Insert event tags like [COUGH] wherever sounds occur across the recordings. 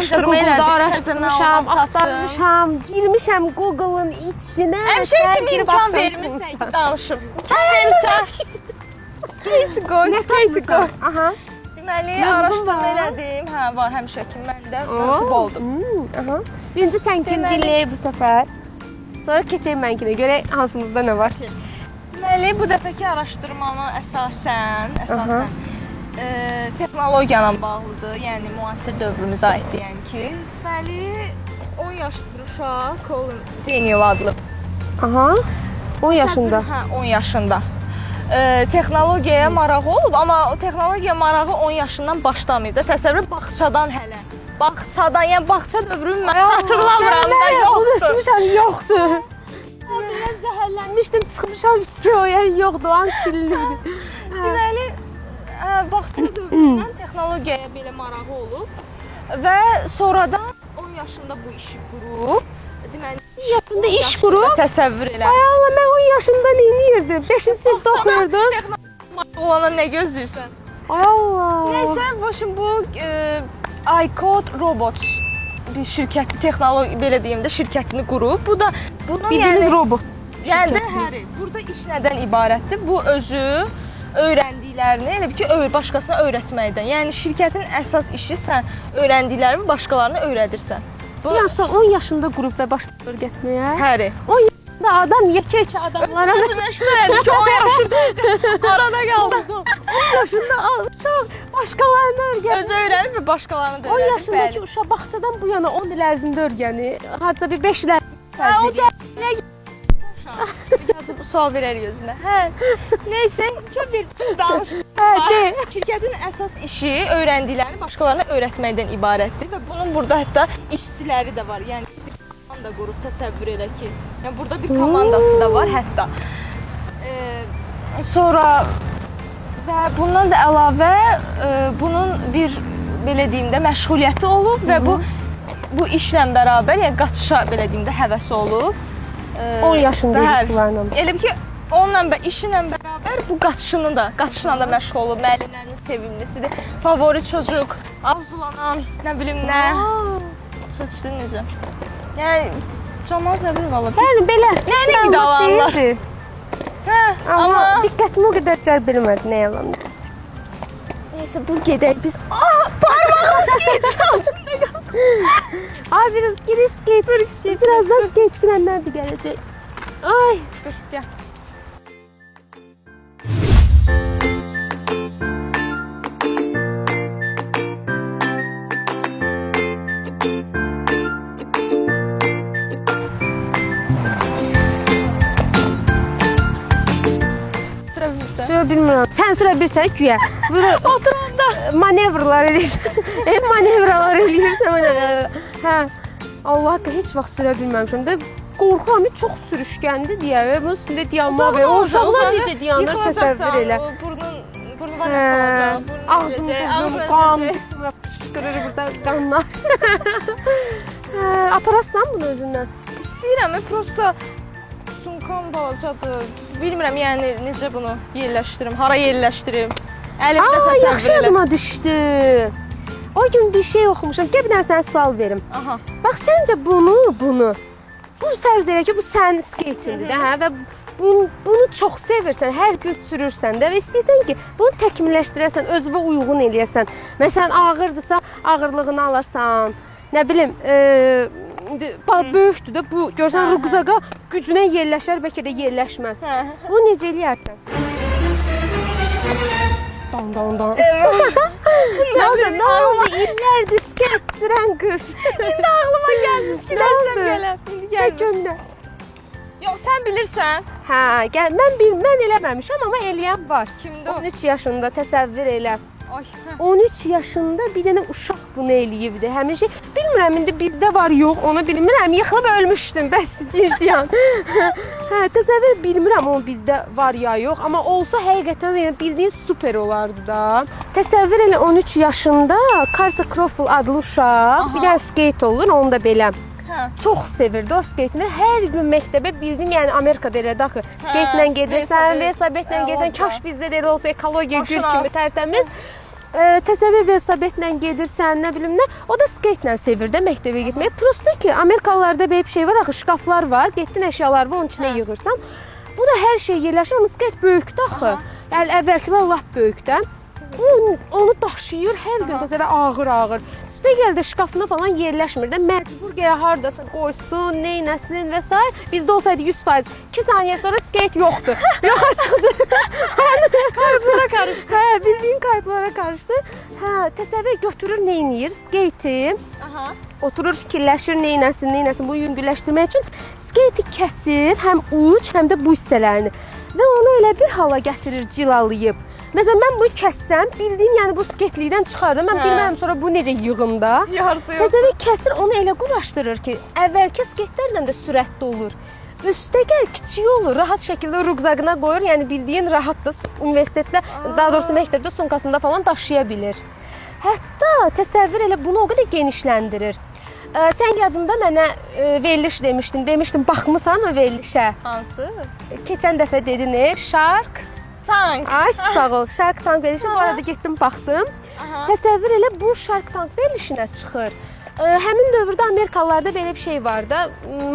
araşdırma Google-da araşdırmışam, axtarmışam, girmişəm Google-ın içinə. Həmişə kimi imkan vermirsən ki, danışım. Kim verirsə Skate go, skate go. Aha. Deməli, araşdırma elədim. Hə, var həmişəki məndə hmm, Aha. Birinci sən kim Deməli- dinləyək bu səfər? Sonra keçək mənkinə. Görək hansımızda nə var. Deməli, bu dəfəki araşdırmamı əsasən, əsasən e, texnologiya ilə bağlıdır. Yəni müasir dövrümüzə aiddir, yəni ki. Deməli, 10 yaşlı uşaq Colin Daniel adlı. Aha. 10 yaşında. Hə, 10 yaşında ə, texnologiyaya marağı olub, amma o texnologiya marağı 10 yaşından başlamayıb da. Təsəvvür bağçadan hələ. Bağçadan, yəni bağça dövrünü mən xatırlamıram da, yoxdur. Unutmuşam, yoxdur. Mən zəhərlənmişdim, çıxmışam, soya yoxdur, an silinirdi. Hə. Deməli, bağça dövründən texnologiyaya belə marağı olub və sonradan 10 yaşında bu işi qurub Deməli, Yaşında iş qurub. təsəvvür elə. Ay Allah, mən 10 yaşında nə edirdim? 5-ci sinifdə oxuyurdum. Olana nə gözləyirsən? Ay Allah. Nəysə, şimdi bu e, iCode Robots bir şirkəti texnologiya belə deyim də şirkətini qurub. Bu da bunun Bildiyiniz yəni robot. yəni də həri. Burada iş nədən ibarətdir? Bu özü öyrəndiklərini elə bil ki, öyrə başqasına öyrətməkdən. Yəni şirkətin əsas işi sən öyrəndiklərini başqalarına öyrədirsən. Bu Yəni son 10 yaşında qrup və başlayır getməyə. həri. 10 yaşında adam yekə-yekə adamlara Özünləşmədi ki, 10 yaşında arada qaldı. 10 yaşında uşaq başqalarına öyrənir. Özü öyrənir və başqalarına da 10 öyrədir. yaşındakı Bəli. uşaq bağçadan bu yana 10 il ərzində öyrənir. Hardasa bir 5 il ərzində. Hə, o da sual verərik özünə. Hə. Nəysə, çox bir danış. Hə. Şirkətin əsas işi öyrəndiklərini başqalarına öyrətməkdən ibarətdir və bunun burada hətta işçiləri də var. Yəni komanda qrup təsəvvür elə ki. Yəni burada bir komandası da var hətta. E, sonra və bundan da əlavə e, bunun bir belə deyim də məşğuliyyəti olub və bu bu işlə bərabər, yəni qaçışa belə deyim də həvəsi olub. E, 10 yaşında Bəli. idi bunlarla. Elə ki, onunla və işinlə bərabər bu qaçışını da, qaçışla da məşğul olub. Müəllimlərinin sevimlisidir. Favori çocuq, arzulanan, nə bilim nə. Sözçü necə? Yəni cəmaət nə bilim valla. Yəni belə. Yəni pis qidalanlar. Hə, Amma amma diqqətimi o qədər cəlb eləmədi nə yalan. Nəysə dur gedək biz. Ah, parmağım skate Ay biraz geri skate, dur skate. Birazdan skate sürənlər də gələcək. Ay, Dur, gəl. Sürə bilmirəm. Sən sürə bilirsən güya. Oturanda. manevrlar eləyirsən. Ev manevralar eləyirsən [LAUGHS] mənə. Hə. Allah haqqı heç vaxt sürə bilməmişəm də. Qorxuram çox sürüşkəndir deyə bunun üstündə dayanmaq və o uşaqlar necə dayanır təsəvvür elə. Burnun, burnu var Hə, ya, ağzım, burnum, qan, fışqırır burada qanlar. [LAUGHS] hə, aparasan bunu özündən. İstəyirəm, prosta sumkam balacadır. Bilmirəm yəni necə bunu yerləşdirim, hara yerləşdirim. Əlimdə Aa, təsəvvür yaxşı elə. yadıma düşdü. O gün bir şey oxumuşam. Gəl bir dənə sənə sual verim. Aha. Bax səncə bunu, bunu bu fərz elə ki, bu sənin skeytindir də, hə və bunu, bunu çox sevirsən, hər gün sürürsən də və istəyirsən ki, bunu təkmilləşdirəsən, özünə uyğun eləyəsən. Məsələn, ağırdısa, ağırlığını alasan. Nə bilim, e, indi bax böyükdür də bu. Görsən Hə, hə. ruqzaqa gücünə yerləşər, bəlkə də yerləşməz. Hə. Bu necə eləyərsən? Dan dan. Nə oldu? Nə oldu? İllərdir skeyt sürən qız. İndi ağlıma gəldi. [LAUGHS] Fikirlərsəm oldu? gələr. İndi Gəl gəlmir. göndər. Yox, sən bilirsən. Hə, gəl. Mən bil, mən eləməmişəm, amma eləyən var. Kimdə o? 13 yaşında təsəvvür elə. Ay. hə. 13 yaşında bir dənə uşaq bunu eləyibdi. Həmin şey bilmirəm indi bizdə var, yox, onu bilmirəm. Yıxılıb ölmüşdüm, bəs [LAUGHS] gecdiyan. hə, təsəvvür bilmirəm o bizdə var ya yox, amma olsa həqiqətən yəni bildiyin super olardı da. Təsəvvür elə 13 yaşında Carson Crawford adlı uşaq, bir dənə skate olur, onu da belə Hə. çox sevirdi o skeytini. Hər gün məktəbə bildim, yəni Amerikada elə də axı. Skeytlə gedirsən, velosiped. velosipedlə Hə, gedirsən. orada. Kaş bizdə də elə olsa ekologiya gül kimi tərtəmiz. E, təsəvvür velosipedlə gedirsən, nə bilim nə, o da skeytlə sevir də məktəbə getməyi. Prosta ki, Amerikalılarda belə bir şey var, axı şkaflar var, getdin əşyalarını onun içinə yığırsan. Bu da hər şey yerləşir, amma skeyt böyükdür axı. Yəni əvvəlkilər lap böyükdə. Bu onu daşıyır hər gün təsəvvür ağır-ağır. Üstə gəldi şkafına falan yerləşmir də məcbur gələ hardasa qoysun, neynəsin və s. Bizdə olsaydı 100%, 2 saniyə sonra skeyt yoxdur. [LAUGHS] Yox çıxdı. Kayıplara qarışdı. Hə, bildiyin kayıplara qarışdı. Hə, təsəvvür götürür neynir? Skeyti Aha. oturur fikirləşir neynəsin, neynəsin bu yüngülləşdirmək üçün skeyti kəsir, həm uc, həm də bu hissələrini və onu elə bir hala gətirir cilalayıb. Məsələn mən bunu kəssəm, bildiyin yəni bu skeytlikdən çıxardım. Mən Hə. bilmərəm sonra bu necə yığımda. Təsəvvür kəsir onu elə quraşdırır ki, əvvəlki skeytlərlə də sürətli olur. Üstəgəl kiçik olur, rahat şəkildə rüqzağına qoyur, yəni bildiyin rahat da universitetdə, daha doğrusu məktəbdə sumkasında falan daşıya bilir. Hətta təsəvvür elə bunu o qədər genişləndirir. Ə, sən yadında mənə ə, veriliş demişdin. Demişdin baxmısan o verilişə. Hansı? Keçən dəfə dedin, Shark. Tank. Ay sağ ol. Shark Tank verilişi bu arada getdim baxdım. Aha. Təsəvvür elə bu Shark Tank verilişinə çıxır. Ə, həmin dövrdə Amerikalılarda belə bir şey var da,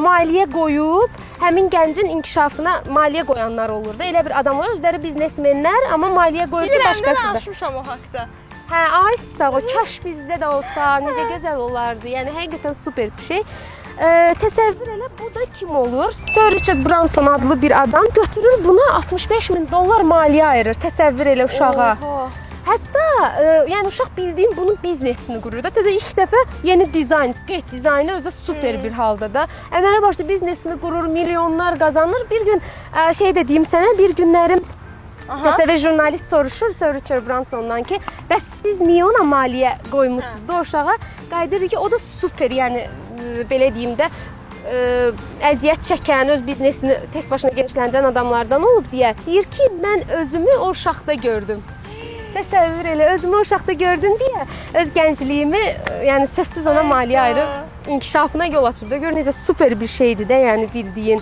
maliyyə qoyub həmin gəncin inkişafına maliyyə qoyanlar olur da. Elə bir adamlar özləri biznesmenlər, amma maliyyə qoyur ki, Bilirəm, mən başqası da. danışmışam o haqqda. Hə, ay sağ ol. Kaş bizdə də olsa, necə gözəl olardı. Yəni həqiqətən super bir şey. Ə, təsəvvür elə bu da kim olur? Sir Richard Branson adlı bir adam götürür buna 65 min dollar maliyyə ayırır. Təsəvvür elə uşağa. Oha. Hətta ə, yəni uşaq bildiyin bunun biznesini qurur da. Təzə ilk dəfə yeni dizayn, skate dizaynı özü super bir halda da. Əmələ başda biznesini qurur, milyonlar qazanır. Bir gün ə, şey də deyim sənə, bir günlərim. Təsəvvür jurnalist soruşur Sir Richard Bransondan ki, bəs siz niyə ona maliyyə qoymusunuz da uşağa? Qayıdırır ki, o da super, yəni belə deyim də ə, əziyyət çəkən, öz biznesini tək başına genişləndirən adamlardan olub deyə. Deyir ki, mən özümü o uşaqda gördüm. Təsəvvür elə, özümü o uşaqda gördüm deyə öz gəncliyimi, yəni səssiz ona maliyyə ayırıb inkişafına yol açıb da. Gör necə super bir şeydir də, yəni bildiyin.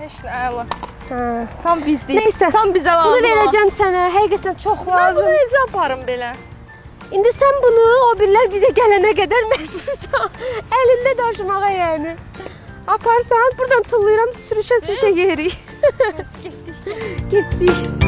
Heç nə əla. Hə. Tam bizdik. Nəysə, Tam bizə lazım. Bunu verəcəm sənə. Həqiqətən çox Mən lazım. bunu necə aparım belə? İndi sən bunu o birlər bizə gələnə qədər məcbursan əlində [LAUGHS] daşımağa yəni. Aparsan, buradan tullayıram, sürüşə-sürüşə yeyirik. [LAUGHS] Getdik. Getdik.